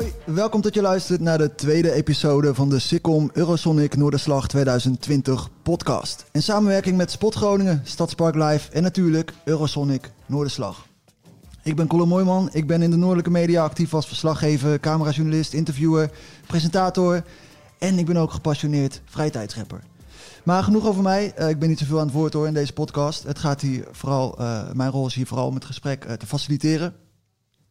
Hoi, welkom dat je luistert naar de tweede episode van de Sikkom Eurosonic Noorderslag 2020 podcast. In samenwerking met Spot Groningen, Stadspark Live en natuurlijk Eurosonic Noorderslag. Ik ben Colin Mooijman, ik ben in de noordelijke media actief als verslaggever, camerajournalist, interviewer, presentator en ik ben ook gepassioneerd vrijtijdsrapper. Maar genoeg over mij, Eh, ik ben niet zoveel aan het woord hoor in deze podcast. Het gaat hier vooral, eh, mijn rol is hier vooral om het gesprek eh, te faciliteren.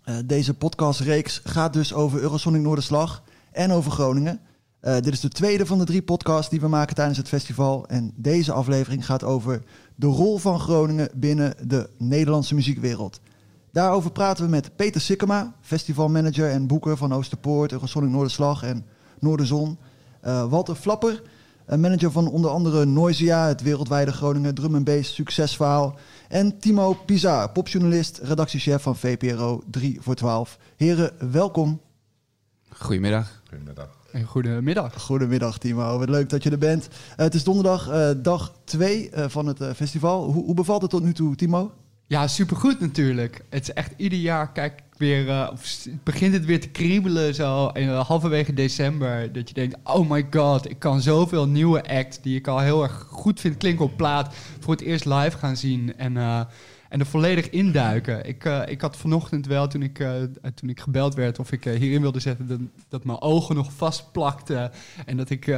Eh, deze podcastreeks gaat dus over Eurosonic Noorderslag en over Groningen. Eh, dit is de tweede van de drie podcasts die we maken tijdens het festival. En deze aflevering gaat over de rol van Groningen binnen de Nederlandse muziekwereld. Daarover praten we met Peter Sikkema, festivalmanager en boeker van Oosterpoort, Eurosonic Noorderslag en Noorderzon. Eh, Walter Flapper, manager van onder andere Noisia, het wereldwijde Groningen drum and bass succesverhaal. En Timo Pizar, popjournalist, redactiechef van VPRO 3 voor 12. Heren, welkom. Goedemiddag. En goedemiddag. Goedemiddag Timo, wat leuk dat je er bent. Eh, het is donderdag, eh, dag 2 van het eh, festival. Hoe, hoe bevalt het tot nu toe, Timo? Ja, supergoed natuurlijk. Het is echt ieder jaar, kijk weer, eh, begint het weer te kriebelen zo in, eh, halverwege december. Dat je denkt, oh my god, ik kan zoveel nieuwe acts die ik al heel erg goed vind klinken op plaat, voor het eerst live gaan zien en, eh, en er volledig induiken. Ik, ik had vanochtend wel, toen ik, toen ik gebeld werd of ik hierin wilde zetten, dat, dat mijn ogen nog vastplakten en dat ik,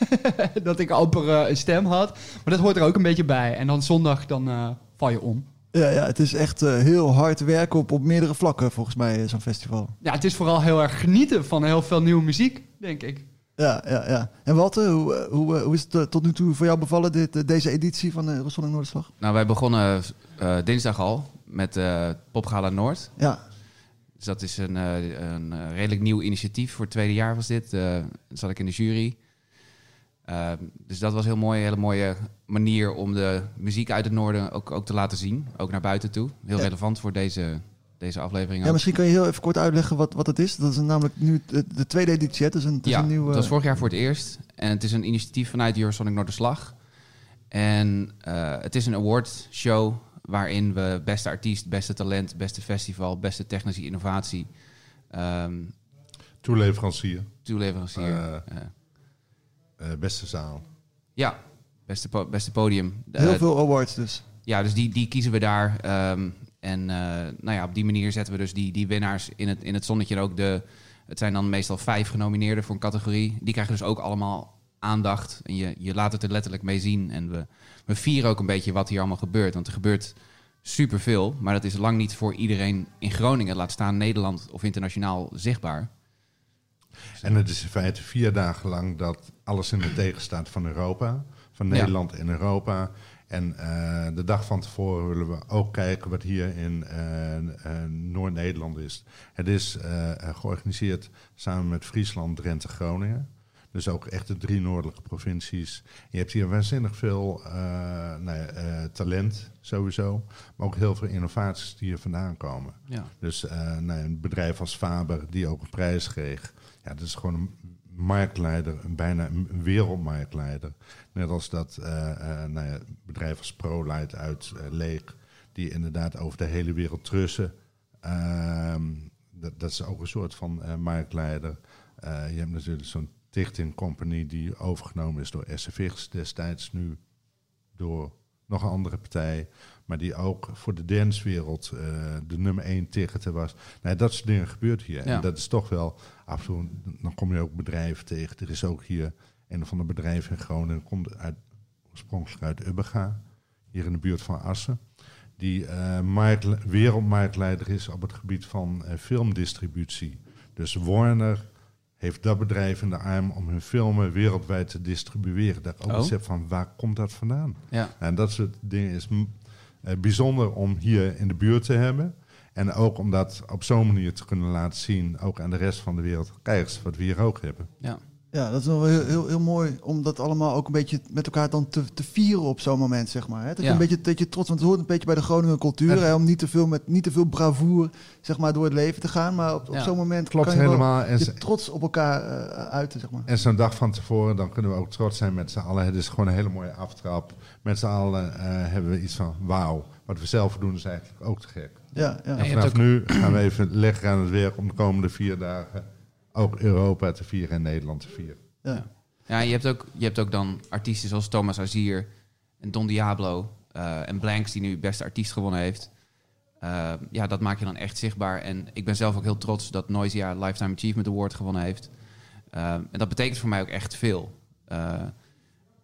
dat ik amper een stem had. Maar dat hoort er ook een beetje bij. En dan zondag, dan val je om. Ja, ja het is echt eh, heel hard werken op, op meerdere vlakken volgens mij, eh, zo'n festival. Ja, het is vooral heel erg genieten van heel veel nieuwe muziek, denk ik. Ja, ja, ja. En Walter, hoe, eh, hoe, eh, hoe is het tot nu toe voor jou bevallen, dit, deze editie van de Eurosonic Noorderslag? Nou, wij begonnen eh, dinsdag al met eh Popgala Noord. Ja, Dus dat is een, eh, een redelijk nieuw initiatief. Voor het tweede jaar was dit. Eh zat ik in de jury. Eh, dus dat was heel mooi, een hele mooie manier om de muziek uit het noorden ook, ook te laten zien. Ook naar buiten toe. Heel Ja. relevant voor deze, deze aflevering. Ja, ook. misschien kan je heel even kort uitleggen wat, wat het is. Dat is namelijk nu de, de tweede editie. Het is een, het is ja, een nieuwe... het was vorig jaar voor het eerst. En het is een initiatief vanuit Eurosonic Noorderslag. En eh, het is een award show waarin we beste artiest, beste talent, beste festival, beste technische innovatie, ehm Toeleverancier, toeleverancier. Eh. Eh, beste zaal. ja, beste, po- beste podium. Heel Eh, veel awards dus. Ja, dus die, die kiezen we daar. ehm, en eh, nou ja, op die manier zetten we dus die, die winnaars in het, in het zonnetje. En ook de, het zijn dan meestal vijf genomineerden voor een categorie. Die krijgen dus ook allemaal aandacht. En je, je laat het er letterlijk mee zien. En we, we vieren ook een beetje wat hier allemaal gebeurt. Want er gebeurt superveel. Maar dat is lang niet voor iedereen in Groningen. Laat staan Nederland of internationaal zichtbaar. En het is in feite vier dagen lang dat alles in de teken staat van Europa. Van. Nederland en Europa. En eh, de dag van tevoren willen we ook kijken wat hier in eh, eh, Noord-Nederland is. Het is georganiseerd samen met Friesland, Drenthe, Groningen. Dus ook echt de drie noordelijke provincies. Je hebt hier waanzinnig veel nou ja, talent sowieso. Maar ook heel veel innovaties die hier vandaan komen. Ja. Dus nou, een bedrijf als Faber, die ook een prijs kreeg. Ja, dat is gewoon een marktleider, een bijna een wereldmarktleider. Net als dat eh, nou ja, bedrijf als ProLight uit eh, Leeg, die inderdaad over de hele wereld trussen. Ehm, dat, dat is ook een soort van marktleider. Je hebt natuurlijk zo'n Tichting Company die overgenomen is door SFX destijds, nu door nog een andere partij. Maar die ook voor de dancewereld eh, de nummer één ticketer was. Nou, dat soort dingen gebeurt hier. Ja. En dat is toch wel af en toe, dan kom je ook bedrijven tegen. Er is ook hier een of ander bedrijf in Groningen, komt uit, oorspronkelijk uit Ubbega, hier in de buurt van Assen. Die eh, markt- wereldmarktleider is op het gebied van eh, filmdistributie. Dus Warner heeft dat bedrijf in de arm om hun filmen wereldwijd te distribueren. Dat ook Oh. van waar komt dat vandaan? Ja. En dat soort dingen is mm, eh, bijzonder om hier in de buurt te hebben. En ook om dat op zo'n manier te kunnen laten zien, ook aan de rest van de wereld. Kijk eens wat we hier ook hebben. Ja. Ja, dat is wel heel, heel, heel mooi om dat allemaal ook een beetje met elkaar dan te, te vieren op zo'n moment, zeg maar. Hè? Dat, je Ja. een beetje, dat je trots, want het hoort een beetje bij de Groningen cultuur, En- hè, om niet te veel met niet te veel bravoer, zeg maar, door het leven te gaan. Maar op, op Ja. zo'n moment Klopt kan je helemaal. En, je ze- trots op elkaar eh, uiten, zeg maar. en zo'n dag van tevoren, dan kunnen we ook trots zijn met z'n allen. Het is gewoon een hele mooie aftrap. Met z'n allen eh, hebben we iets van wauw. Wat we zelf doen is eigenlijk ook te gek. Ja, ja. En je vanaf ook- nu gaan we even lekker aan het werk om de komende vier dagen ook Europa te vieren en Nederland te vieren. ja. Ja, je hebt, ook, je hebt ook dan artiesten zoals Thomas Azier en Don Diablo eh, en Blanks, die nu beste artiest gewonnen heeft. Eh, ja, dat maak je dan echt zichtbaar. En ik ben zelf ook heel trots dat Noisia Lifetime Achievement Award gewonnen heeft. Eh, en dat betekent voor mij ook echt veel. Eh,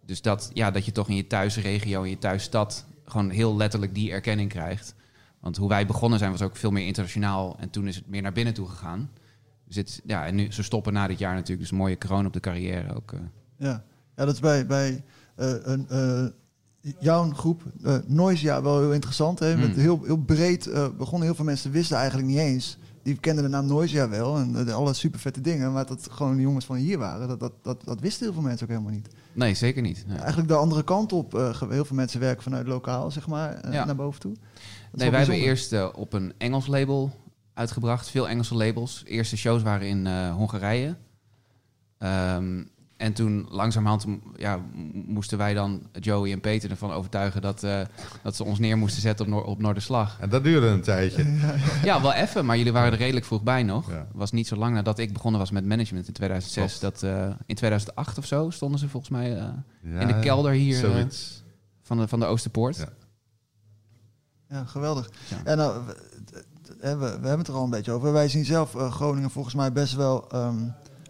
dus dat, ja, dat je toch in je thuisregio, in je thuisstad, gewoon heel letterlijk die erkenning krijgt. Want hoe wij begonnen zijn was ook veel meer internationaal. En toen is het meer naar binnen toe gegaan. Het, ja, en nu, ze stoppen na dit jaar natuurlijk. Dus een mooie kroon op de carrière ook. eh. Ja, ja dat is bij, bij eh, een, eh, jouw groep, Noisia, wel heel interessant. Hè? Met Hmm. heel, heel breed begonnen. Heel veel mensen wisten eigenlijk niet eens. Die kenden de naam Noisia wel en eh, alle super vette dingen. Maar dat gewoon de jongens van hier waren, dat, dat, dat, dat wisten heel veel mensen ook helemaal niet. Nee, zeker niet. Nee, Eigenlijk de andere kant op. heel veel mensen werken vanuit lokaal, zeg maar, Ja. naar boven toe. Dat nee wij hebben eerst op een Engels label uitgebracht. Veel Engelse labels. Eerste shows waren in eh, Hongarije. Ehm, en toen langzamerhand ja, moesten wij dan Joey en Peter ervan overtuigen dat, eh, dat ze ons neer moesten zetten op, Noor op Noorderslag. En dat duurde een tijdje. Ja, wel even, maar jullie waren er redelijk vroeg bij nog. Ja. Het was niet zo lang nadat ik begonnen was met management in 2006. Dat, eh, in 2008 of zo stonden ze volgens mij eh, in de kelder hier eh, Zoiets. van, de, van de Oosterpoort. Ja. Ja, geweldig. Ja. En nou, we, hebben het er al een beetje over. Wij zien zelf eh, Groningen volgens mij best wel ehm,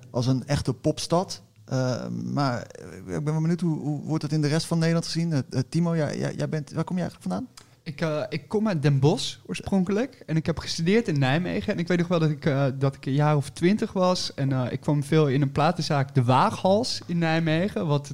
als een echte popstad. Eh, maar eh, ik ben wel benieuwd, hoe, hoe wordt het in de rest van Nederland gezien? Timo, jij, jij, jij bent, waar kom je eigenlijk vandaan? Ik, ik kom uit Den Bosch oorspronkelijk. En ik heb gestudeerd in Nijmegen. En ik weet nog wel dat ik, dat ik een jaar of twintig was. En ik kwam veel in een platenzaak, De Waaghals in Nijmegen. Wat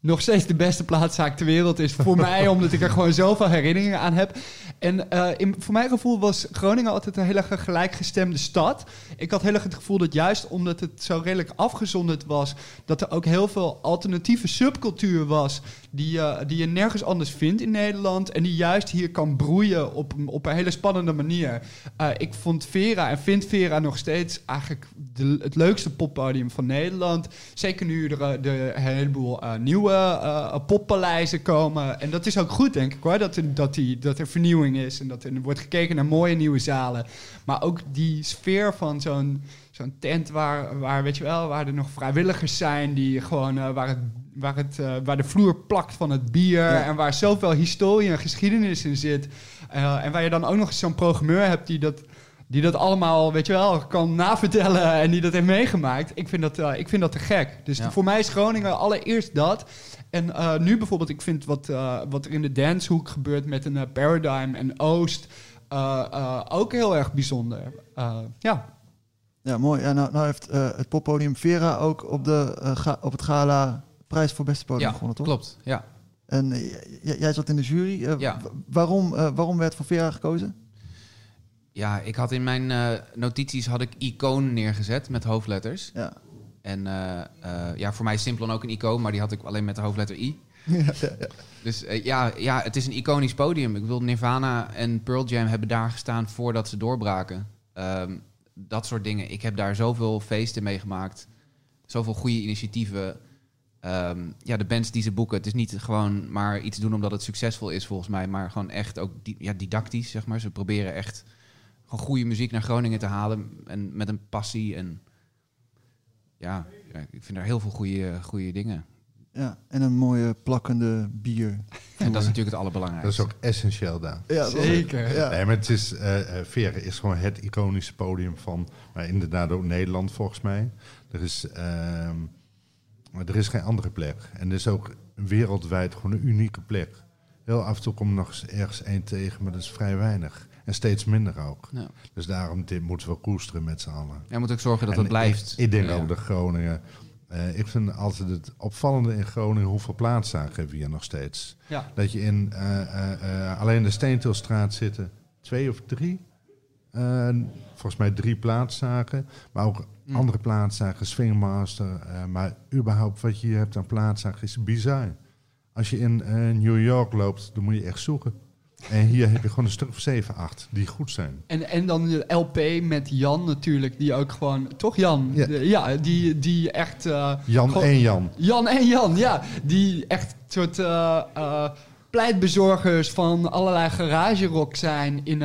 nog steeds de beste plaatzaak ter wereld is voor mij, omdat ik er gewoon zoveel herinneringen aan heb. En eh, in, voor mijn gevoel was Groningen altijd een hele gelijkgestemde stad. Ik had heel erg het gevoel dat juist omdat het zo redelijk afgezonderd was, dat er ook heel veel alternatieve subcultuur was, die, je die je nergens anders vindt in Nederland. En die juist hier kan broeien op, op een hele spannende manier. Eh, ik vond Vera en vind Vera nog steeds eigenlijk het leukste poppodium van Nederland. Zeker nu er eh, de, heleboel eh, nieuwe eh, poppaleizen komen. En dat is ook goed, denk ik hoor. Dat dat die, dat er vernieuwing is en dat er wordt gekeken naar mooie nieuwe zalen. Maar ook die sfeer van zo'n zo'n tent waar, waar, weet je wel, waar er nog vrijwilligers zijn die gewoon eh, waar, het, waar, het, eh, waar de vloer plakt van het bier Ja. en waar zoveel historie en geschiedenis in zit. Eh, en waar je dan ook nog eens zo'n programmeur hebt die dat, die dat allemaal, weet je wel, kan navertellen en die dat heeft meegemaakt. Ik vind dat, ik vind dat te gek. Dus Ja. voor mij is Groningen allereerst dat. En nu bijvoorbeeld, ik vind wat, wat er in de dancehoek gebeurt met een Paradigm en Oost ook heel erg bijzonder. Ja. Ja, mooi. Ja, nou, nou heeft eh, het poppodium Vera ook op, de, eh, ga- op het gala prijs voor beste podium Ja, gewonnen, toch? klopt. Ja. En eh, jij zat in de jury. Ja. waarom, waarom werd voor Vera gekozen? Ja, ik had in mijn notities had ik icoon neergezet met hoofdletters. Ja. En ja, voor mij is Simplon ook een icoon, maar die had ik alleen met de hoofdletter I. Dus eh, ja, ja, het is een iconisch podium. Ik wil Nirvana en Pearl Jam hebben daar gestaan voordat ze doorbraken. Ehm, dat soort dingen. Ik heb daar zoveel feesten meegemaakt. Zoveel goede initiatieven. Ehm, ja, de bands die ze boeken. Het is niet gewoon maar iets doen omdat het succesvol is volgens mij. Maar gewoon echt ook ja, didactisch, zeg maar. Ze proberen echt gewoon goede muziek naar Groningen te halen. En met een passie. En ja, ik vind daar heel veel goede, goede dingen. Ja, en een mooie plakkende bier. En dat is natuurlijk het Dat allerbelangrijkste. is ook essentieel daar. Ja, dat- Zeker. Ja. Nee, maar het is, eh eh, Veren is gewoon het iconische podium van, maar inderdaad ook Nederland volgens mij. Er is, ehm, maar er is geen andere plek. En er is ook wereldwijd gewoon een unieke plek. Heel af en toe komt er nog eens ergens één tegen, maar dat is vrij weinig. En steeds minder ook. Ja. Dus daarom dit moeten we koesteren met z'n allen. Jij moet ook zorgen dat En het blijft. Ik, ik denk Ja. ook dat Groningen. Eh, ik vind altijd het opvallende in Groningen hoeveel plaatszaken hebben we hier nog steeds. Ja. Dat je in eh, eh, alleen de Steentilstraat zitten twee of drie. volgens mij drie plaatszaken. Maar ook Hm. andere plaatszaken, Swingmaster. maar überhaupt wat je hier hebt aan plaatszaken is bizar. Als je in New York loopt, dan moet je echt zoeken. En hier heb je gewoon een stuk of zeven, acht die goed zijn. En, en dan de LP met Jan natuurlijk, die ook gewoon... Toch Jan? Ja. De- ja die, die echt... eh, Jan gewoon- en Jan. Jan en Jan, ja. Die echt soort eh, pleitbezorgers van allerlei garagerock zijn. In,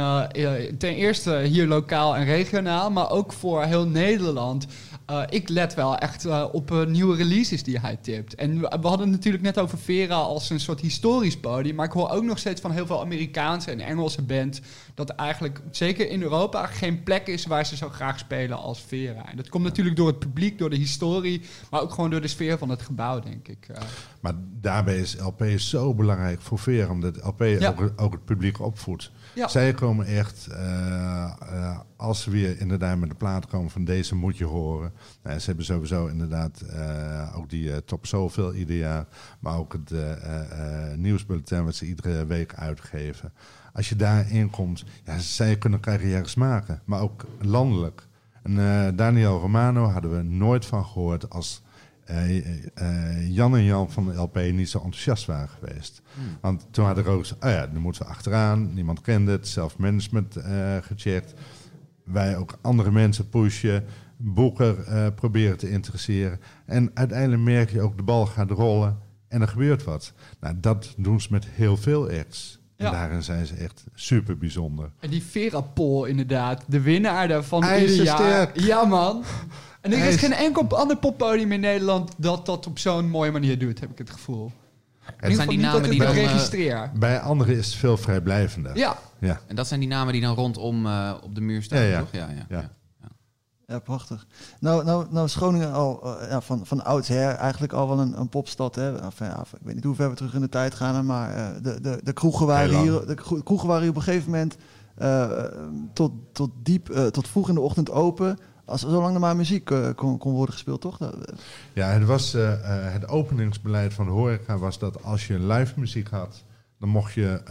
ten eerste hier lokaal en regionaal, maar ook voor heel Nederland. Eh, ik let wel echt eh, op eh, nieuwe releases die hij tipt. En we, hadden het natuurlijk net over Vera als een soort historisch podium. Maar ik hoor ook nog steeds van heel veel Amerikaanse en Engelse bands... dat eigenlijk, zeker in Europa, geen plek is waar ze zo graag spelen als Vera. En dat komt natuurlijk door het publiek, door de historie... maar ook gewoon door de sfeer van het gebouw, denk ik. Maar daarbij is LP zo belangrijk voor Veer, omdat LP Ja. ook, ook het publiek opvoedt. Ja. Zij komen echt, eh, eh, als ze weer inderdaad met de plaat komen van deze moet je horen. Nou, ze hebben sowieso inderdaad eh, ook die top zoveel ieder jaar, maar ook het nieuwsbulletin wat ze iedere week uitgeven. Als je daarin komt, ja, zij kunnen carrières maken, maar ook landelijk. Daniel Romano hadden we nooit van gehoord als Jan en Jan van de LP niet zo enthousiast waren geweest. Want toen hadden ook gezegd, oh ja, dan moeten we achteraan. Niemand kende het, zelfmanagement eh gecheckt. Wij ook andere mensen pushen, boeker eh, proberen te interesseren. En uiteindelijk merk je ook, de bal gaat rollen en er gebeurt wat. Nou, dat doen ze met heel veel acts. Ja. En daarin zijn ze echt super bijzonder. En die Vera-poll inderdaad, de winnaar daarvan ieder jaar. Ja man. En er is geen enkel ander poppodium in Nederland dat dat op zo'n mooie manier doet, heb ik het gevoel. Ieder zijn die namen dat die ik dan, het eh, registreer. Bij anderen is het veel vrijblijvender. Ja, Ja. En dat zijn die namen die dan rondom eh, op de muur staan, Ja, ja. toch? Ja, ja. Ja. ja. Ja, prachtig. Nou, nou, nou is Groningen al eh, ja, van, van oudsher eigenlijk al wel een, een popstad. Hè? Enfin, ja, ik weet niet hoe ver we terug in de tijd gaan, maar eh, de, de, de, kroegen waren hier, de kro- kroegen waren hier op een gegeven moment eh, tot, tot diep, eh, tot vroeg in de ochtend open. Als, zolang er maar muziek eh, kon, kon worden gespeeld, toch? Ja, het, was, eh, eh, het openingsbeleid van de horeca was dat als je live muziek had, dan mocht je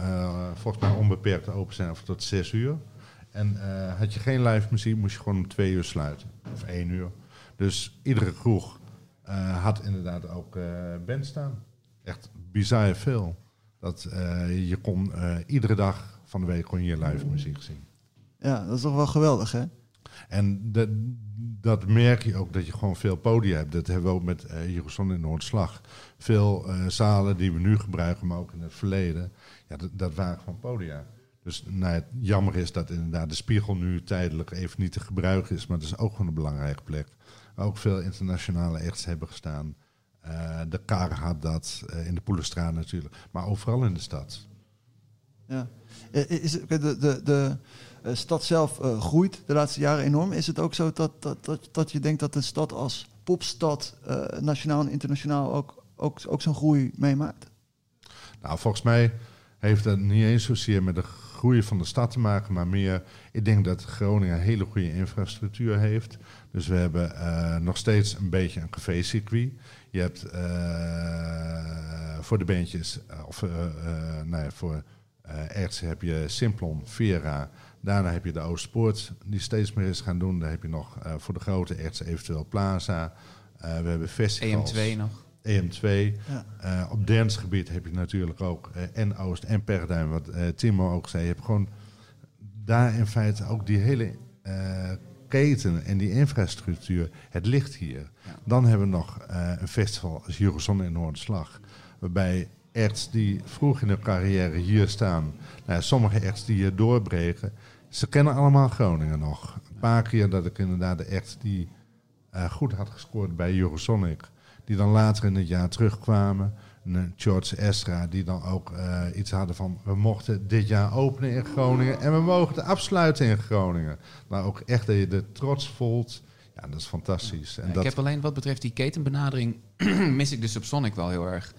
volgens mij onbeperkt open zijn of tot zes uur. En had je geen live muziek, moest je gewoon om twee uur sluiten. Of één uur. Dus iedere kroeg had inderdaad ook band staan. Echt bizar veel. Dat, je kon iedere dag van de week kon je live muziek zien. ja, dat is toch wel geweldig, hè? En dat merk je ook dat je gewoon veel podia hebt. Dat hebben we ook met eh Jerusalem in Noordslag. Veel eh, zalen die we nu gebruiken, maar ook in het verleden. Ja, dat, dat waren gewoon podia. Dus nou, het jammer is dat inderdaad de spiegel nu tijdelijk even niet te gebruiken is. Maar dat is ook gewoon een belangrijke plek. Ook veel internationale acts hebben gestaan. Eh, de Kar had dat, in de Poelenstraat natuurlijk. Maar overal in de stad. Ja. Is, de de, de stad zelf eh, groeit de laatste jaren enorm. Is het ook zo dat, dat, dat, dat je denkt dat een stad als popstad eh, nationaal en internationaal ook, ook, ook zo'n groei meemaakt? Nou, volgens mij heeft dat niet eens zozeer met de groei van de stad te maken, maar meer, ik denk dat Groningen hele goede infrastructuur heeft. Dus we hebben eh, nog steeds een beetje een café-circuit. Je hebt eh, voor de bandjes, eh, of eh, eh, nou ja, voor eh Erts heb je Simplon, Vera. Daarna heb je de Oostpoort, die steeds meer is gaan doen. Dan heb je nog eh, voor de grote Erts eventueel Plaza. Eh, we hebben festivals. EM2 nog. EM2. Ja. Eh, op dancegebied heb je natuurlijk ook en Oost en Perduin, wat Timo ook zei. Je hebt gewoon daar in feite ook die hele keten en die infrastructuur. Het ligt hier. Dan hebben we nog een festival als Eurozone in Noorderslag. Waarbij acts die vroeg in hun carrière hier staan, nou, sommige acts die hier doorbreken, ze kennen allemaal Groningen nog. Een paar keer dat ik inderdaad de act die eh, goed had gescoord bij Eurosonic, die dan later in het jaar terugkwamen. Een, eh, George Estra, die dan ook eh, iets hadden van... we mochten dit jaar openen in Groningen en we mogen het afsluiten in Groningen. Maar ook echt dat je de trots voelt. Ja, dat is fantastisch. En Ja, dat, Ik heb alleen wat betreft die ketenbenadering, mis ik de Subsonic wel heel erg.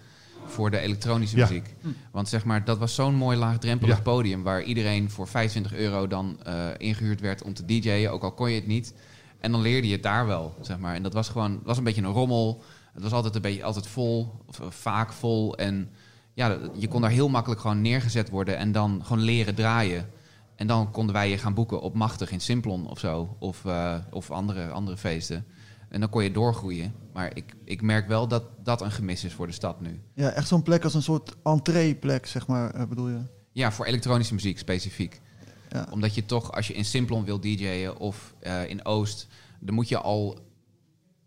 Voor de elektronische Ja. muziek. Want zeg maar, dat was zo'n mooi laagdrempelig Ja. podium. Waar iedereen voor 25 euro dan eh, ingehuurd werd om te DJ'en. Ook al kon je het niet. En dan leerde je het daar wel, zeg maar. En dat was gewoon, was een beetje een rommel. Het was altijd een beetje altijd vol, of eh, vaak vol. En ja, je kon daar heel makkelijk gewoon neergezet worden en dan gewoon leren draaien. En dan konden wij je gaan boeken op Machtig in Simplon of zo. Of, eh, of andere, andere feesten. En dan kon je doorgroeien. Maar ik, ik merk wel dat dat een gemis is voor de stad nu. Ja, echt zo'n plek als een soort entreeplek, zeg maar, eh, bedoel je? Ja, voor elektronische muziek specifiek. Ja. Omdat je toch, als je in Simplon wil DJ'en of eh, in Oost, dan moet je al,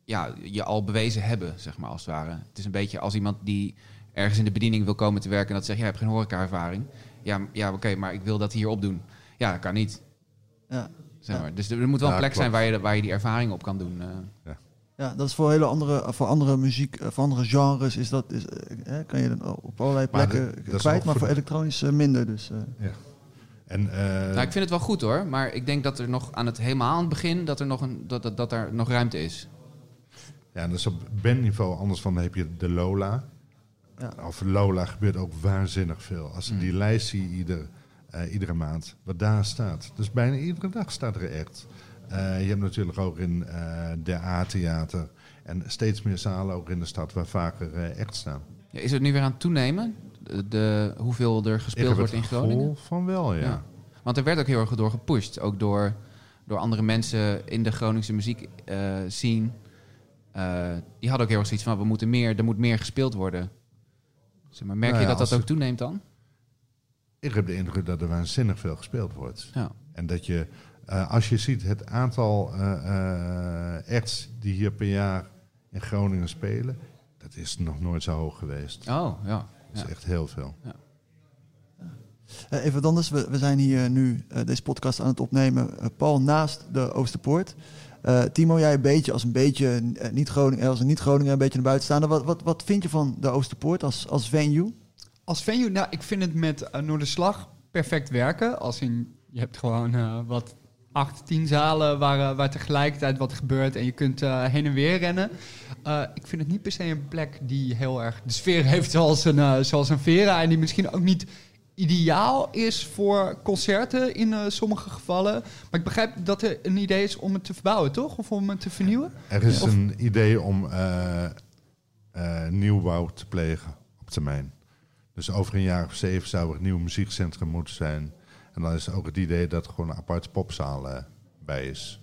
ja, je al bewezen hebben, zeg maar, als het ware. Het is een beetje als iemand die ergens in de bediening wil komen te werken en dat zegt, ja, je hebt geen horeca-ervaring. Ja, ja oké, maar ik wil dat hier opdoen. Ja, dat kan niet. Ja. Zeg Ja. maar. Dus er moet wel Ja, een plek zijn waar je, waar je die ervaring op kan doen. eh. Ja, dat is voor hele andere, voor andere muziek, eh, voor andere genres is dat, is, eh, eh, kan je dan op allerlei Maar plekken is kwijt, maar voor elektronisch eh, minder. Dus, eh. en, eh, nou, ik vind het wel goed hoor, maar ik denk dat er nog aan het helemaal aan het begin dat er nog een dat, dat, dat er nog ruimte is. Ja, dat is op bandniveau. Anders van dan heb je de Lola. Ja. Of Lola gebeurt ook waanzinnig veel. Als je Mm. die lijst ziet ieder, eh, iedere maand, wat daar staat. Dus bijna iedere dag staat er echt. Eh, je hebt natuurlijk ook in eh de A-theater en steeds meer zalen ook in de stad waar vaker echt staan. Ja, is het nu weer aan het toenemen? De, de- hoeveel er gespeeld wordt in Groningen? gevoel van wel, ja. Ja. Want er werd ook heel erg door gepusht. Ook door, door andere mensen in de Groningse muziek. Eh, die hadden ook heel erg zoiets van, we moeten meer, er moet meer gespeeld worden. Zeg maar, merk Nou je dat dat ook toeneemt dan? Ik heb de indruk dat er waanzinnig veel gespeeld wordt. Ja. En dat je, eh, als je ziet het aantal eh, eh, acts die hier per jaar in Groningen spelen, dat is nog nooit zo hoog geweest. Oh, ja. Dat ja. is echt heel veel. Eh, even wat anders, we, we zijn hier nu eh, deze podcast aan het opnemen. Paul naast de Oosterpoort. Eh, Timo, jij een beetje als een beetje niet Groningen, als een niet Groningen, een beetje naar buiten staande. Wat, wat, wat vind je van de Oosterpoort als, als venue? Als venue, nou, ik vind het met uh, Noorderslag perfect werken. Als in, je hebt gewoon eh, wat acht, tien zalen waar, eh, waar tegelijkertijd wat gebeurt en je kunt eh, heen en weer rennen. Eh, ik vind het niet per se een plek die heel erg de sfeer heeft zoals een, eh, zoals een Vera en die misschien ook niet ideaal is voor concerten in eh, sommige gevallen. Maar ik begrijp dat er een idee is om het te verbouwen, toch? Of om het te vernieuwen? Er is Of- een idee om eh, eh, nieuwbouw te plegen op termijn. Dus over een jaar of zeven zou er een nieuw muziekcentrum moeten zijn. En dan is ook het idee dat er gewoon een aparte popzaal eh, bij is.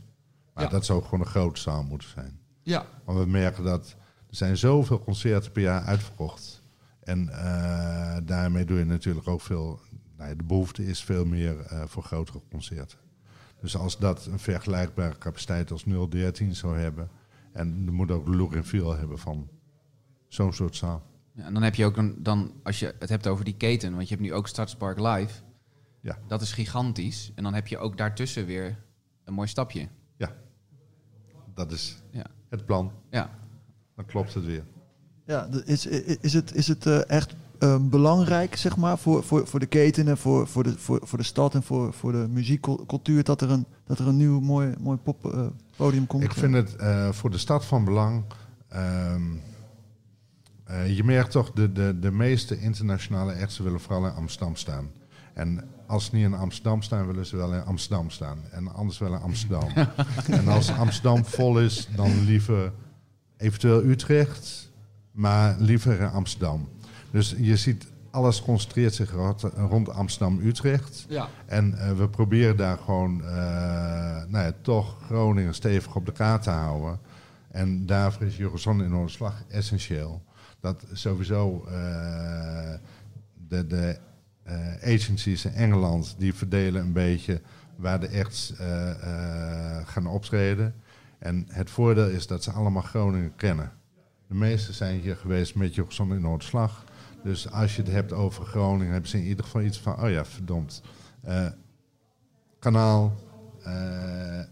Maar Ja. dat zou gewoon een grote zaal moeten zijn. Ja, Want we merken dat er zijn zoveel concerten per jaar uitverkocht. En eh, daarmee doe je natuurlijk ook veel... Nou ja, de behoefte is veel meer eh, voor grotere concerten. Dus als dat een vergelijkbare capaciteit als 013 zou hebben... en er moet ook de look en feel hebben van zo'n soort zaal. Ja, en dan heb je ook een, dan, als je het hebt over die keten, want je hebt nu ook Stadspark Live. Ja. Dat is gigantisch. En dan heb je ook daartussen weer een mooi stapje. Dat is Ja. het plan. Ja. Dan klopt het weer. Ja, is, is het, is het eh, echt eh, belangrijk, zeg maar, voor, voor, voor de ketenen, voor, voor, de, voor, voor de stad en voor, voor de muziekcultuur dat er een, dat er een nieuw mooi, mooi poppodium komt? Ik vind het eh, voor de stad van belang. ehm, eh, je merkt toch, de, de, de meeste internationale acts willen vooral in Amsterdam staan. En als ze niet in Amsterdam staan, willen ze wel in Amsterdam staan. En anders wel in Amsterdam. en als Amsterdam vol is, dan liever eventueel Utrecht, maar liever in Amsterdam. Dus je ziet, alles concentreert zich rond, rond Amsterdam-Utrecht. ja. En eh, we proberen daar gewoon eh, nou ja, toch Groningen stevig op de kaart te houden. En daarvoor is Eurozone in Noorderslag essentieel. Dat sowieso eh, de, de eh, agencies in Engeland, die verdelen een beetje waar de acts eh, gaan optreden. En het voordeel is dat ze allemaal Groningen kennen. De meesten zijn hier geweest met Eurozone in Noorderslag. Dus als je het hebt over Groningen, hebben ze in ieder geval iets van, oh ja, verdomd. Kanaal,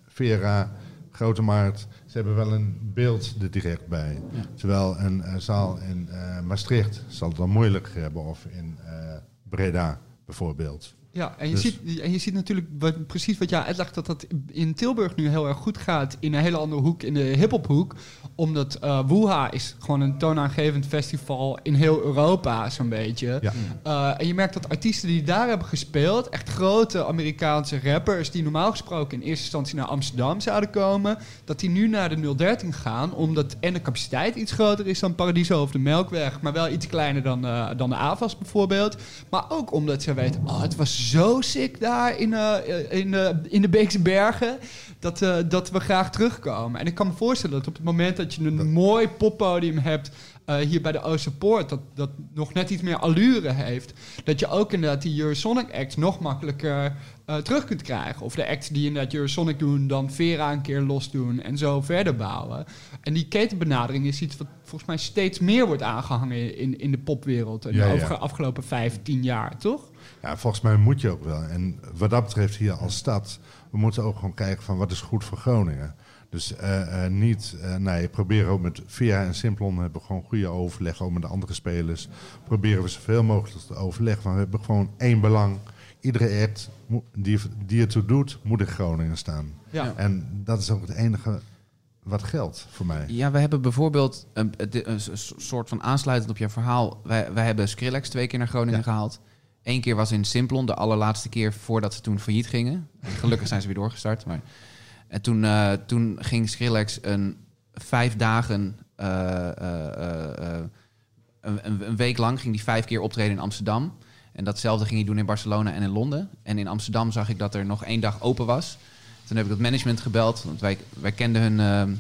Vera, Grote Markt. Ze hebben wel een beeld er direct bij. Terwijl een eh, zaal in eh, Maastricht zal het dan moeilijker hebben. Of in eh, Breda bijvoorbeeld. Ja, en je, Dus- ziet, en je ziet natuurlijk wat, precies wat jij uitlegt, dat dat in Tilburg nu heel erg goed gaat. In een hele andere hoek, in de hiphophoek. Omdat eh Wuha is gewoon een toonaangevend festival in heel Europa, zo'n beetje. Ja. Eh, en je merkt dat artiesten die daar hebben gespeeld, echt grote Amerikaanse rappers, die normaal gesproken in eerste instantie naar Amsterdam zouden komen, dat die nu naar de 013 gaan, omdat en de capaciteit iets groter is dan Paradiso of de Melkweg, maar wel iets kleiner dan, eh, dan de AVAS bijvoorbeeld. Maar ook omdat ze weten, oh, het was zo sick daar in, eh, in, eh, in de Beekse Bergen, dat, eh, dat we graag terugkomen. En ik kan me voorstellen dat op het moment dat je een mooi poppodium hebt hier bij de Oosterpoort, dat, dat nog net iets meer allure heeft, dat je ook inderdaad die Eurosonic acts nog makkelijker terug kunt krijgen. Of de acts die inderdaad Eurosonic doen, dan Vera een keer los doen en zo verder bouwen. En die ketenbenadering is iets wat volgens mij steeds meer wordt aangehangen in, in de popwereld Ja, de ja. afgelopen vijf, tien jaar, toch? Ja, volgens mij moet je ook wel. En wat dat betreft hier als stad, we moeten ook gewoon kijken van wat is goed voor Groningen. Dus eh, eh, niet, eh nee, proberen ook met Via en Simplon hebben we gewoon goede overleg, ook met de andere spelers. Proberen we zoveel mogelijk te overleggen. Van we hebben gewoon één belang. Iedere act die, die ertoe doet, moet in Groningen staan. Ja. En dat is ook het enige wat geldt voor mij. Ja, we hebben bijvoorbeeld een, een, een soort van aansluitend op je verhaal. Wij, wij hebben Skrillex twee keer naar Groningen Ja. gehaald. Eén keer was in Simplon, de allerlaatste keer voordat ze toen failliet gingen. Gelukkig zijn ze weer doorgestart. Maar... En toen, eh, toen ging Skrillex een vijf dagen, eh, eh, een, een, een week lang, ging hij vijf keer optreden in Amsterdam. En datzelfde ging hij doen in Barcelona en in Londen. En in Amsterdam zag ik dat er nog één dag open was. Toen heb ik het management gebeld, want wij, wij kenden hun... ehm,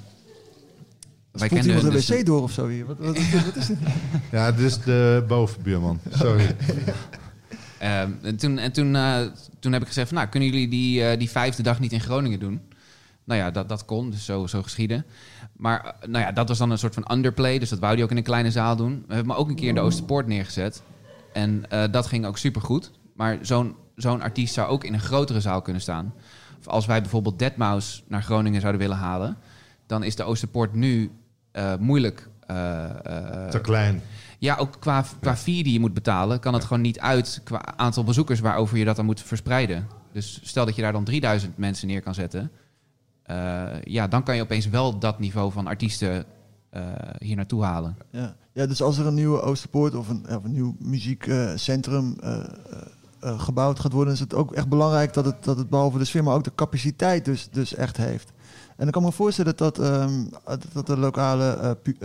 wij Spoelt iemand dus- wc door of zo hier? Wat, wat, wat, wat is dit? Ja, dit is de bovenbuurman. Sorry. Ehm, en toen, en toen, eh, toen heb ik gezegd, van, nou, kunnen jullie die, eh, die vijfde dag niet in Groningen doen? Nou ja, dat, dat kon, dus zo, zo geschieden. Maar eh, nou ja, dat was dan een soort van underplay, dus dat wou die ook in een kleine zaal doen. We hebben hem ook een keer in de Oosterpoort neergezet. En dat ging ook supergoed. Maar zo'n zo'n artiest zou ook in een grotere zaal kunnen staan. Of als wij bijvoorbeeld Deadmau5 naar Groningen zouden willen halen... dan is de Oosterpoort nu moeilijk... Te klein. Ja, ook qua, qua fee die je moet betalen, kan het gewoon niet uit qua aantal bezoekers waarover je dat dan moet verspreiden. Dus stel dat je daar dan 3000 mensen neer kan zetten. eh, ja, dan kan je opeens wel dat niveau van artiesten eh, hier naartoe halen. Ja. ja, dus als er een nieuwe Oosterpoort of een, of een nieuw muziekcentrum eh, gebouwd gaat worden, is het ook echt belangrijk dat het, dat het behalve de sfeer, maar ook de capaciteit dus, dus echt heeft. En dan kan ik me voorstellen dat, ehm, dat de lokale pu-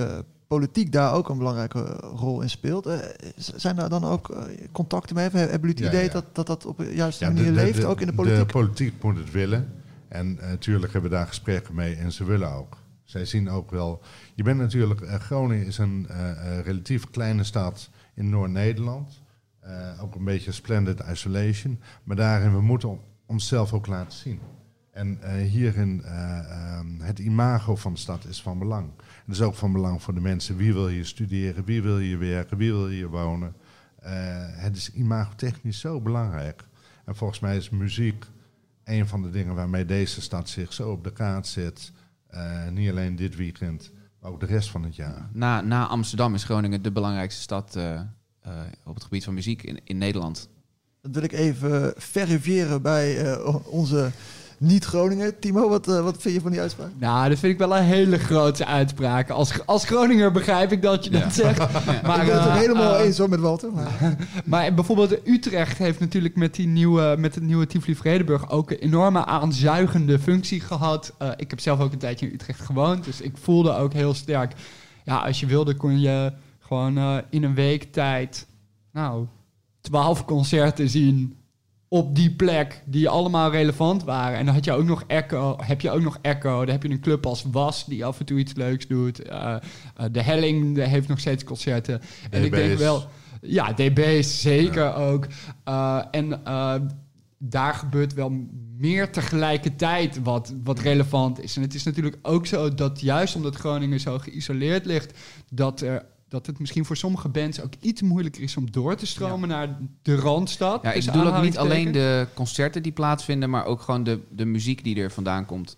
politiek daar ook een belangrijke rol in speelt. Eh, zijn daar dan ook eh, contacten mee? Hebben jullie het Ja, idee ja. dat, dat dat op de juiste Ja, manier leeft, ook in de politiek? De politiek moet het willen. En natuurlijk hebben we daar gesprekken mee en ze willen ook. Zij zien ook wel. Je bent natuurlijk. eh, Groningen is een eh, eh, relatief kleine stad in Noord-Nederland. Eh, ook een beetje splendid isolation. Maar daarin we moeten on- onszelf ook laten zien. En eh, hierin eh, ehm, het imago van de stad is van belang. Het is ook van belang voor de mensen. Wie wil hier studeren? Wie wil hier werken? Wie wil hier wonen? Eh, het is imagotechnisch zo belangrijk. En volgens mij is muziek een van de dingen waarmee deze stad zich zo op de kaart zet. Eh, niet alleen dit weekend, maar ook de rest van het jaar. Na, na Amsterdam is Groningen de belangrijkste stad op het gebied van muziek in, in Nederland. Dat wil ik even verifiëren bij eh, onze niet-Groningen. Timo, wat, eh, wat vind je van die uitspraak? Nou, dat vind ik wel een hele grote uitspraak. Als, als Groninger begrijp ik dat je dat zegt. Maar, ik ben het eh, helemaal eh, eens hoor met Walter. Maar... Maar bijvoorbeeld Utrecht heeft natuurlijk met, die nieuwe, met het nieuwe Tivoli Vredenburg ook een enorme aanzuigende functie gehad. Eh, ik heb zelf ook een tijdje in Utrecht gewoond, dus ik voelde ook heel sterk. Ja, als je wilde kon je gewoon eh, in een week tijd, nou, twaalf concerten zien op die plek die allemaal relevant waren. En dan had je ook nog Echo, heb je ook nog Echo. Dan heb je een club als Was die af en toe iets leuks doet. Eh, eh, de Helling die heeft nog steeds concerten. En ik denk wel, ja, DB's zeker ook. Eh, en daar gebeurt wel meer tegelijkertijd wat, wat relevant is. En het is natuurlijk ook zo dat juist omdat Groningen zo geïsoleerd ligt, dat, er, dat het misschien voor sommige bands ook iets moeilijker is om door te stromen naar de Randstad. Ja, ik bedoel ook niet alleen de concerten die plaatsvinden, maar ook gewoon de, de muziek die er vandaan komt.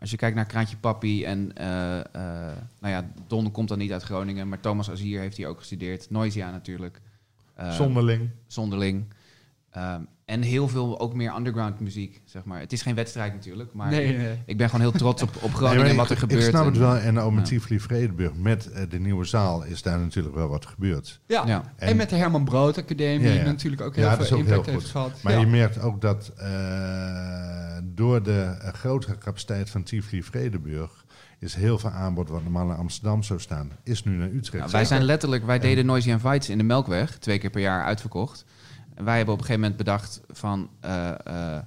Als je kijkt naar Kraantje Papi en eh, eh, nou ja, Don komt dan niet uit Groningen, maar Thomas Azier heeft hier ook gestudeerd. Noisia natuurlijk. Eh, Zonderling. Zonderling. Ehm, en heel veel ook meer underground muziek, zeg maar. Het is geen wedstrijd natuurlijk, maar Nee, ik, nee. ik ben gewoon heel trots op, op Groningen en wat ik, er gebeurt. Ik snap het En- wel. En ook met Ja. Tivoli Vredenburg, met de nieuwe zaal, is daar natuurlijk wel wat gebeurd. Ja. Ja. En, En- met de Herman Brood Academie, Ja, ja. die natuurlijk ook heel Ja, dat is veel ook impact heel heeft goed. gehad. Maar ja. je merkt ook dat eh, door de eh, grotere capaciteit van Tivoli Vredenburg is heel veel aanbod wat normaal in Amsterdam zou staan, is nu naar Utrecht. Nou, wij zijn letterlijk, wij deden Noisy and Fights in de Melkweg, twee keer per jaar uitverkocht. En wij hebben op een gegeven moment bedacht van, eh, eh,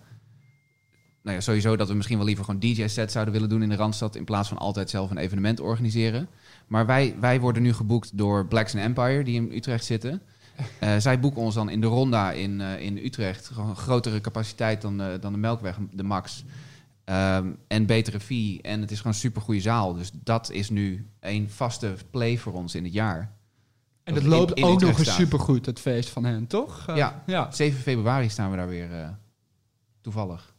nou ja, sowieso dat we misschien wel liever gewoon DJ-sets zouden willen doen in de Randstad, in plaats van altijd zelf een evenement organiseren. Maar wij, wij worden nu geboekt door Blacks and Empire, die in Utrecht zitten. Eh, zij boeken ons dan in de Ronda in, in Utrecht. Gewoon grotere capaciteit dan, dan de Melkweg, de Max. Ehm, en betere fee. En het is gewoon een supergoeie zaal. Dus dat is nu een vaste play voor ons in het jaar. En dat in- loopt in ook nog eens supergoed, het feest van hen, toch? Eh, Ja. ja. 7 februari staan we daar weer eh, toevallig.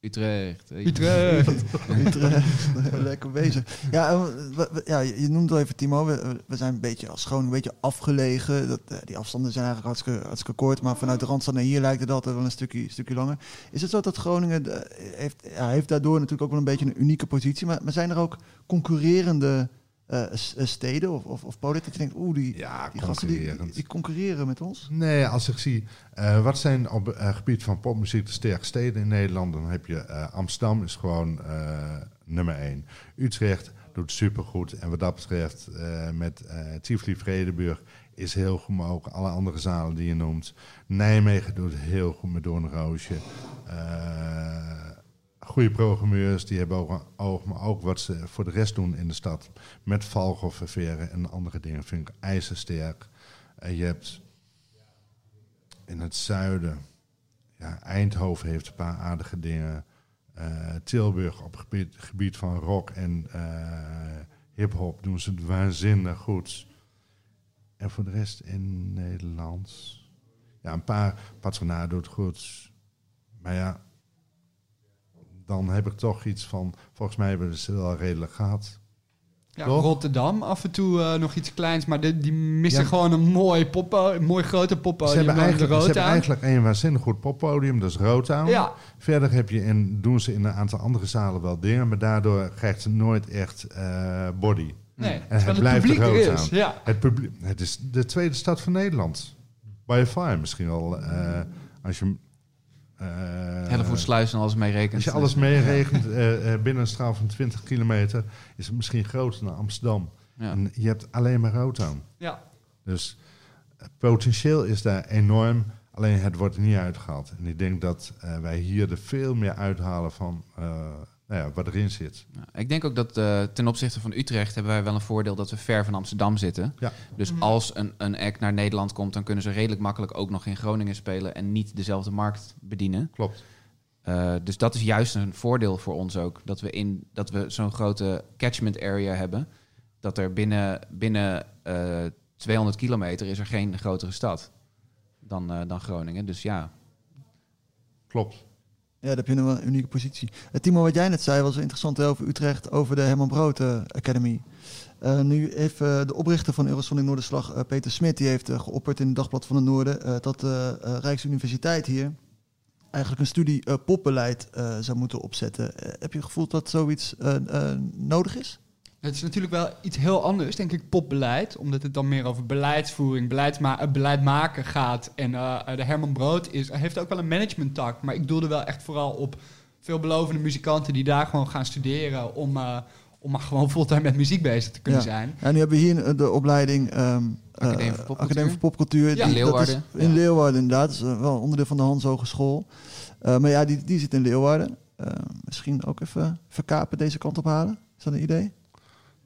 Utrecht. je. Utrecht. Utrecht, lekker bezig. Ja, eh, we- we- ja, je noemt al even Timo. We, we zijn een beetje als Groningen een beetje afgelegen. Dat, eh, die afstanden zijn eigenlijk hartstikke, hartstikke kort. Maar vanuit de Randstad naar hier lijkt het altijd wel een stukje, stukje langer. Is het zo dat Groningen eh, heeft, ja, heeft daardoor natuurlijk ook wel een beetje een unieke positie. Maar, maar zijn er ook concurrerende eh, eh, steden of, of, of podia dat je denkt, oeh, die, Ja, die gasten die, concurreren met ons? Nee, als ik zie, eh, wat zijn op het gebied van popmuziek de sterkste steden in Nederland, dan heb je Amsterdam is gewoon nummer één. Utrecht doet supergoed. En wat dat betreft, met Tivoli Vredenburg is heel goed, maar ook alle andere zalen die je noemt. Nijmegen doet heel goed met Doornroosje. Eh goede programmeurs, die hebben ook oog, maar ook wat ze voor de rest doen in de stad. Met Valgolfververen en andere dingen vind ik ijzersterk. En je hebt in het zuiden. Ja, Eindhoven heeft een paar aardige dingen. Eh, Tilburg op het gebied, gebied van rock en eh, hip-hop doen ze het waanzinnig goed. En voor de rest in Nederland. Ja, een paar. Patronaat doet goed. Maar ja, dan heb ik toch iets van. Volgens mij hebben ze wel redelijk gehad. Ja, Toch? Rotterdam, af en toe eh, nog iets kleins, maar die, die missen Ja. gewoon een mooi, poppo, een mooi grote Ze poppodium. hebben, waar de eigenlijk, ze hebben eigenlijk een waanzinnig goed poppodium, dat is Rotown. Ja, Verder heb je in, doen ze in een aantal andere zalen wel dingen, maar daardoor krijgt ze nooit echt eh, body. nee. En het blijft publiek er is. Ja. Het, publiek, het is de tweede stad van Nederland. By far misschien wel. eh, als je... eh, Hellevoetsluis en alles mee rekent. Als je alles meeregent eh, eh, binnen een straal van 20 kilometer, is het misschien groter dan Amsterdam. Ja. En je hebt alleen maar Rotown. ja. Dus het potentieel is daar enorm, alleen het wordt er niet uitgehaald. En ik denk dat eh, wij hier er veel meer uithalen van eh, nou ja, wat erin zit. Ja, ik denk ook dat eh, ten opzichte van Utrecht hebben wij wel een voordeel dat we ver van Amsterdam zitten. Ja. Dus als een, een act naar Nederland komt, dan kunnen ze redelijk makkelijk ook nog in Groningen spelen en niet dezelfde markt bedienen. Klopt. Eh, dus dat is juist een voordeel voor ons ook. Dat we, in, dat we zo'n grote catchment area hebben. Dat er binnen, binnen eh 200 kilometer is er geen grotere stad dan, eh, dan Groningen. Dus ja, Klopt. Ja, daar heb je een unieke positie. Eh, Timo, wat jij net zei was interessant over Utrecht, over de Herman Brood eh, Academy. Eh, nu heeft de oprichter van Eurosonic Noorderslag, eh, Peter Smit, die heeft geopperd in het Dagblad van het Noorden dat de Rijksuniversiteit hier eigenlijk een studie popbeleid eh, zou moeten opzetten. Heb je het gevoel dat zoiets nodig is? Het is natuurlijk wel iets heel anders, denk ik, popbeleid. Omdat het dan meer over beleidsvoering, beleidsma eh, beleid maken gaat. En eh, de Herman Brood is, heeft ook wel een managementtak. Maar ik doelde wel echt vooral op veelbelovende muzikanten die daar gewoon gaan studeren om, eh, om maar gewoon fulltime met muziek bezig te kunnen Ja. zijn. Ja, nu hebben we hier eh, de opleiding ehm, eh, Academie voor Popcultuur. Academie voor Popcultuur. Ja, die- dat Leeuwarden. is in Ja. Leeuwarden inderdaad. Dat is eh, wel onderdeel van de Hans Hogeschool. Eh, maar ja, die, die zit in Leeuwarden. Eh, misschien ook even verkapen deze kant op halen. Is dat een idee?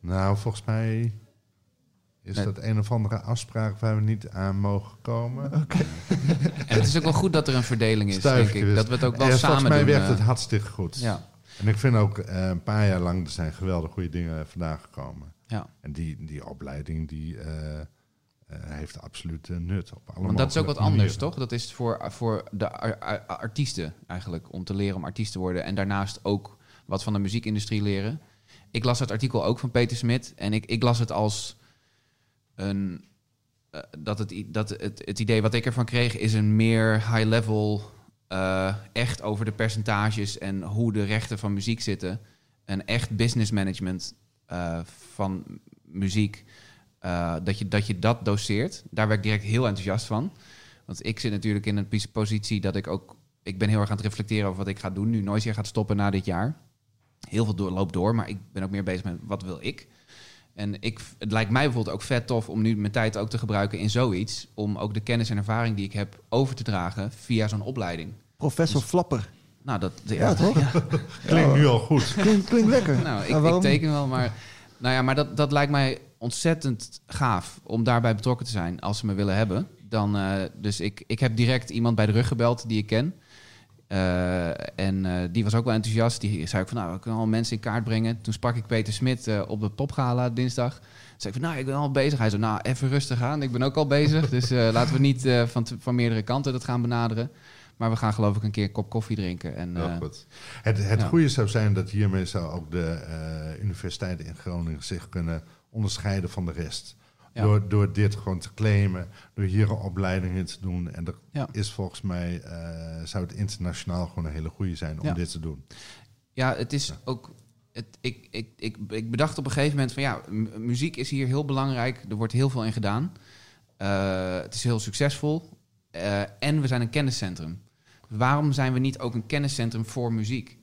Nou, volgens mij is Nee. dat een of andere afspraak waar we niet aan mogen komen. en het is ook wel goed dat er een verdeling is, denk ik. dus. Dat we het ook wel En samen volgens mij doen. werkt eh. het hartstikke goed. ja, En ik vind ook eh, een paar jaar lang er zijn geweldig goede dingen vandaan gekomen. ja. En die, die opleiding die, eh, eh, heeft absoluut eh, nut. Op alle Want dat is ook wat anders, toch? Dat is voor, voor de ar- ar- artiesten eigenlijk, om te leren om artiest te worden. En daarnaast ook wat van de muziekindustrie leren. Ik las het artikel ook van Peter Smit en ik, ik las het als een. eh, dat het, dat het, het idee wat ik ervan kreeg is een meer high-level, eh, echt over de percentages en hoe de rechten van muziek zitten. Een echt business management eh, van muziek. dat, je, dat je dat doseert. Daar werd ik direct heel enthousiast van. Want ik zit natuurlijk in een pos- positie dat ik ook... Ik ben heel erg aan het reflecteren over wat ik ga doen. Nu Noisia gaat stoppen na dit jaar. Heel veel door, loopt door, maar ik ben ook meer bezig met wat wil ik. En ik, het lijkt mij bijvoorbeeld ook vet tof om nu mijn tijd ook te gebruiken in zoiets. Om ook de kennis en ervaring die ik heb over te dragen via zo'n opleiding. Professor Flapper. Nou, dat... Ja, toch? Klinkt nu al goed. Klinkt, klinkt lekker. Nou, ik, teken wel, maar... Nou ja, maar dat, dat lijkt mij ontzettend gaaf om daarbij betrokken te zijn als ze me willen hebben. Dan, eh, dus ik, ik heb direct iemand bij de rug gebeld die ik ken. Eh, en eh, die was ook wel enthousiast. Die zei ook van, nou, ik kan al mensen in kaart brengen. Toen sprak ik Peter Smit eh, op de popgala dinsdag. Toen zei ik van, nou, ik ben al bezig. Hij zei, nou, even rustig aan. Ik ben ook al bezig. Dus laten we niet van, van meerdere kanten dat gaan benaderen. Maar we gaan geloof ik een keer een kop koffie drinken. En, eh, goed. Het, het ja. goede zou zijn dat hiermee zou ook de universiteiten in Groningen zich kunnen onderscheiden van de rest. Ja. Door, door dit gewoon te claimen, door hier een opleiding in te doen. En dat Ja. is volgens mij, eh, zou het internationaal gewoon een hele goede zijn om Ja. dit te doen. Ja, het is ook. Het, ik, ik, ik, ik bedacht op een gegeven moment van ja, mu- muziek is hier heel belangrijk. Er wordt heel veel in gedaan. Eh, het is heel succesvol. Eh, en we zijn een kenniscentrum. Waarom zijn we niet ook een kenniscentrum voor muziek?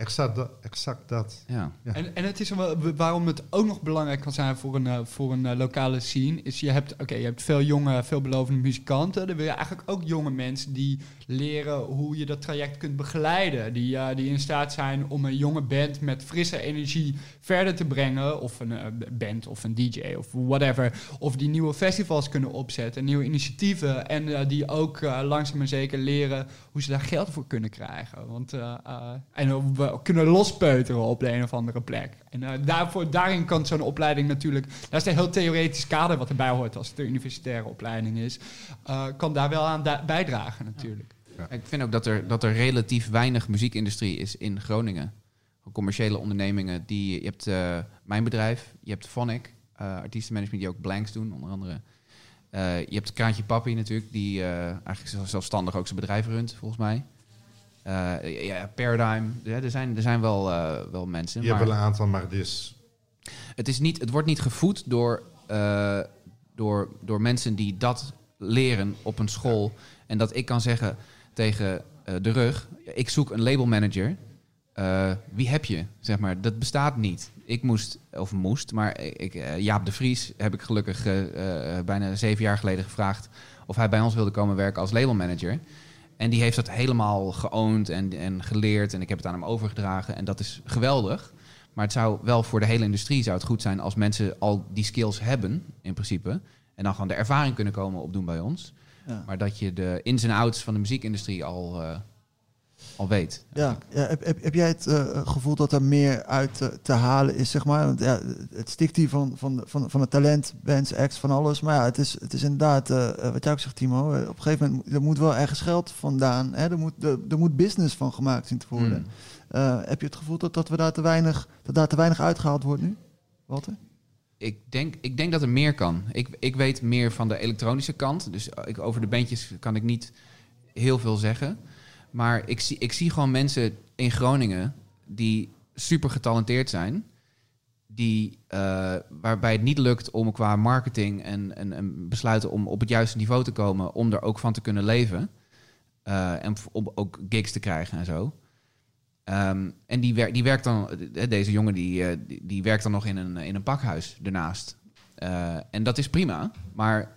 Exact dat. Exact dat. Ja. Ja. En, en het is wel, waarom het ook nog belangrijk kan zijn voor een, eh, voor een eh, lokale scene, is je hebt, oké, je hebt veel jonge, veelbelovende muzikanten. Dan wil je eigenlijk ook jonge mensen die leren hoe je dat traject kunt begeleiden. Die, eh, die in staat zijn om een jonge band met frisse energie verder te brengen. Of een eh, band of een DJ of whatever. Of die nieuwe festivals kunnen opzetten, nieuwe initiatieven. En eh, die ook langzaam maar zeker leren hoe ze daar geld voor kunnen krijgen. Want, en we kunnen lospeuteren op de een of andere plek. En daarvoor, daarin kan zo'n opleiding natuurlijk... Dat is een heel theoretisch kader wat erbij hoort als het een universitaire opleiding is. kan daar wel aan bijdragen natuurlijk. Ik vind ook dat er, dat er relatief weinig muziekindustrie is in Groningen. Commerciële ondernemingen. Die, je hebt eh, mijn bedrijf, je hebt Phonic, eh artiestenmanagement die ook blanks doen, onder andere. Eh, je hebt Kraantje Papi natuurlijk, die eigenlijk zelf- zelfstandig ook zijn bedrijf runt, volgens mij. Ja, Paradigm, ja, er, zijn, er zijn wel, wel mensen. Je hebt wel een aantal, maar het is... het, is niet, het wordt niet gevoed door, door, door mensen die dat leren op een school. En dat ik kan zeggen tegen eh, de rug, ik zoek een labelmanager. Eh wie heb je? Zeg maar, dat bestaat niet. Ik moest, of moest, maar ik, eh, Jaap de Vries heb ik gelukkig bijna zeven jaar geleden gevraagd of hij bij ons wilde komen werken als labelmanager. En die heeft dat helemaal geowned en, en geleerd. En ik heb het aan hem overgedragen. En dat is geweldig. Maar het zou wel voor de hele industrie zou het goed zijn als mensen al die skills hebben, in principe. En dan gewoon de ervaring kunnen komen opdoen bij ons. Ja. Maar dat je de ins en outs van de muziekindustrie al, eh, al weet. Ja, ja heb, heb, heb jij het eh, gevoel dat er meer uit te halen is, zeg maar? Want, ja, het stikt hier van, van, van, van het talent, bands, acts, van alles. Maar ja, het is, het is inderdaad, eh, wat jij ook zegt, Timo. op een gegeven moment, er moet wel ergens geld vandaan. Hè? Er, moet, er, er moet business van gemaakt zien te worden. Hmm. Heb je het gevoel dat, dat, we daar te weinig, dat daar te weinig uitgehaald wordt nu? Walter? Ik denk, ik denk dat er meer kan. Ik, ik weet meer van de elektronische kant. Dus ik, over de bandjes kan ik niet heel veel zeggen. Maar ik zie, ik zie gewoon mensen in Groningen die super getalenteerd zijn. Die, eh, waarbij het niet lukt om qua marketing en, en, en besluiten om op het juiste niveau te komen. Om er ook van te kunnen leven. Eh, en om ook gigs te krijgen en zo. Ehm, en die, wer die werkt dan, eh, deze jongen die, eh, die, die werkt dan nog in een, in een pakhuis ernaast. Eh, en dat is prima, maar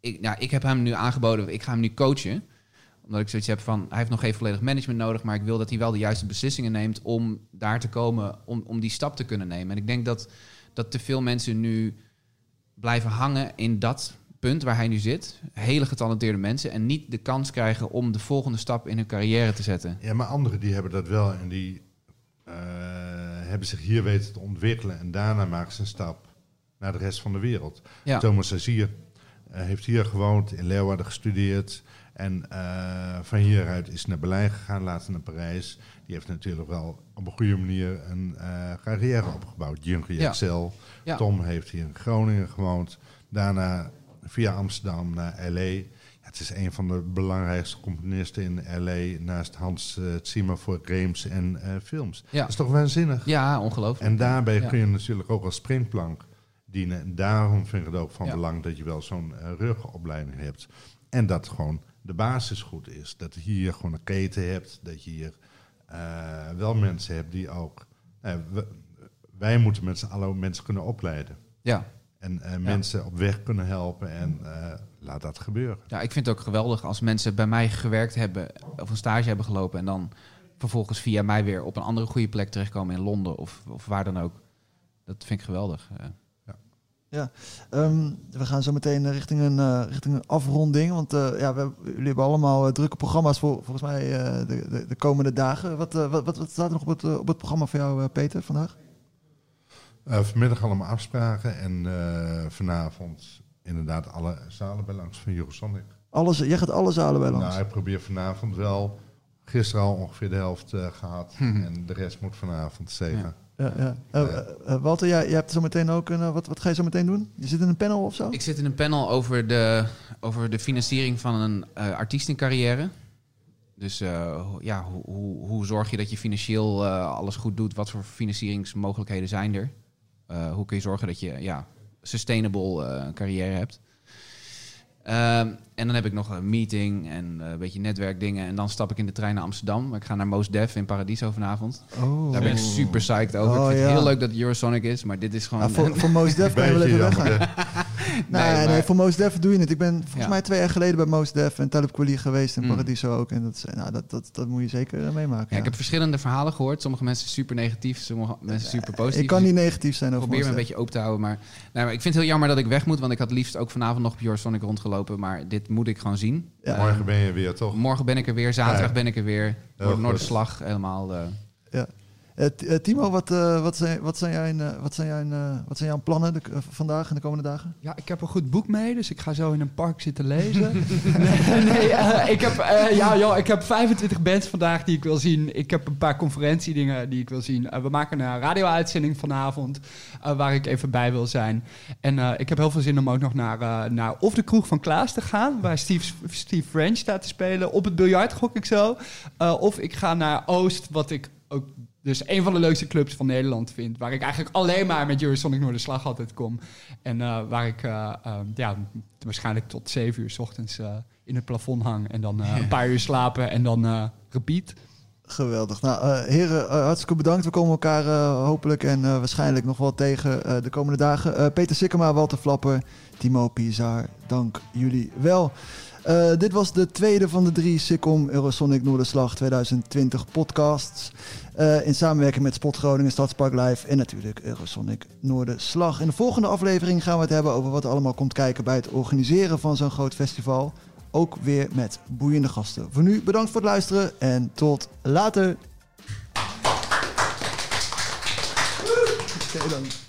ik, nou, ik heb hem nu aangeboden, ik ga hem nu coachen. Omdat ik zoiets heb van, hij heeft nog geen volledig management nodig, maar ik wil dat hij wel de juiste beslissingen neemt om daar te komen, om, om die stap te kunnen nemen. En ik denk dat, dat te veel mensen nu blijven hangen in dat punt waar hij nu zit. Hele getalenteerde mensen en niet de kans krijgen om de volgende stap in hun carrière te zetten. Ja, maar anderen die hebben dat wel en die eh, hebben zich hier weten te ontwikkelen. En daarna maken ze een stap naar de rest van de wereld. Ja. Thomas Azier eh, heeft hier gewoond, in Leeuwarden gestudeerd. En eh, van hieruit is naar Berlijn gegaan, later naar Parijs. Die heeft natuurlijk wel op een goede manier een carrière opgebouwd. Jurgen Ja. Excel. Ja. Tom heeft hier in Groningen gewoond. Daarna via Amsterdam naar L.A. Ja, het is een van de belangrijkste componisten in L.A. naast Hans uh, Zimmer voor games en eh, films. Ja. Dat is toch waanzinnig? Ja, ongelooflijk. En daarbij kun je natuurlijk ook als springplank dienen. En daarom vind ik het ook van belang dat je wel zo'n eh, rugopleiding hebt. En dat gewoon de basis goed is. Dat je hier gewoon een keten hebt. Dat je hier eh, wel mensen hebt die ook... eh, wij moeten met z'n allen mensen kunnen opleiden. Ja. En eh, mensen op weg kunnen helpen. En eh, laat dat gebeuren. ja, ik vind het ook geweldig als mensen bij mij gewerkt hebben of een stage hebben gelopen en dan vervolgens via mij weer op een andere goede plek terechtkomen in Londen of, of waar dan ook. Dat vind ik geweldig. Eh, Ehm, we gaan zo meteen eh, richting een, eh, richting een afronding. Want eh, ja, we, jullie hebben allemaal drukke programma's voor volgens mij eh, de, de, de komende dagen. Wat, wat, wat, staat er nog op het, op het programma voor jou, eh, Peter, vandaag? Eh, vanmiddag allemaal afspraken. En eh, vanavond inderdaad alle zalen bij langs van Eurosonic. Alles, jij gaat alle zalen bij langs. Nou, ik probeer vanavond wel. Gisteren al ongeveer de helft eh, gehad. En de rest moet vanavond zeker. Ja, ja. Walter, jij, jij hebt zo meteen ook een. wat, wat ga je zo meteen doen? Je zit in een panel of zo? Ik zit in een panel over de, over de financiering van een eh artiestencarrière. Dus eh, ho- ja, hoe, hoe, hoe zorg je dat je financieel eh, alles goed doet? Wat voor financieringsmogelijkheden zijn er? Eh, hoe kun je zorgen dat je ja, sustainable eh, carrière hebt? Ehm, en dan heb ik nog een meeting en eh, een beetje netwerkdingen. En dan stap ik in de trein naar Amsterdam. Ik ga naar Mos Def in Paradiso vanavond. Oh. Daar ben ik super psyched over. Oh, ik vind het heel leuk dat het Eurosonic is, maar dit is gewoon... Ah, voor, voor Most Def kan je wel even weggaan. Nee, voor Most Def doe je het. Ik ben volgens Ja. mij twee jaar geleden bij Most Def en Talib Kweli geweest in Mm. Paradiso ook. En dat, nou, dat, dat, dat moet je zeker eh, meemaken. Ja, ja. ik heb verschillende verhalen gehoord. Sommige mensen super negatief, sommige mensen super positief. ik kan niet negatief zijn over probeer me een beetje open te houden. Maar, maar ik vind het heel jammer dat ik weg moet. Want ik had liefst ook vanavond nog op Eurosonic rondgelopen. Maar dit moet ik gewoon zien. Ja. Morgen ben je weer toch? morgen ben ik er weer. Zaterdag Ja. ben ik er weer. Noorderslag helemaal. eh, eh, Timo, wat, eh, wat, zijn, wat, zijn jouw, eh, wat, zijn jouw, eh, wat zijn jouw plannen de, eh, vandaag en de komende dagen? Ja, ik heb een goed boek mee, dus ik ga zo in een park zitten lezen. nee, nee eh, ik, heb, eh, ja, joh, ik heb 25 bands vandaag die ik wil zien. Ik heb een paar conferentiedingen die ik wil zien. Eh, we maken een radio-uitzending vanavond eh, waar ik even bij wil zijn. En eh, ik heb heel veel zin om ook nog naar, eh, naar of de kroeg van Klaas te gaan, waar Steve, Steve French staat te spelen. Op het biljart gok ik zo. Eh, of ik ga naar Oost, wat ik ook dus een van de leukste clubs van Nederland vind. Waar ik eigenlijk alleen maar met Eurosonic Noorderslag altijd kom. En eh, waar ik eh, eh, ja, waarschijnlijk tot zeven uur 's ochtends eh, in het plafond hang. En dan een paar uur slapen en dan repeat. Geweldig. Nou, heren, hartstikke bedankt. We komen elkaar hopelijk en waarschijnlijk nog wel tegen de komende dagen. Peter Sikkema, Walter Flapper, Timo Pizar, dank jullie wel. Dit was de tweede van de drie Sikkom Eurosonic Noorderslag 2020 podcasts. Eh, in samenwerking met Spot Groningen, Stadspark Live en natuurlijk Eurosonic Noorderslag. In de volgende aflevering gaan we het hebben over wat er allemaal komt kijken bij het organiseren van zo'n groot festival. Ook weer met boeiende gasten. Voor nu bedankt voor het luisteren en tot later. Oké dan.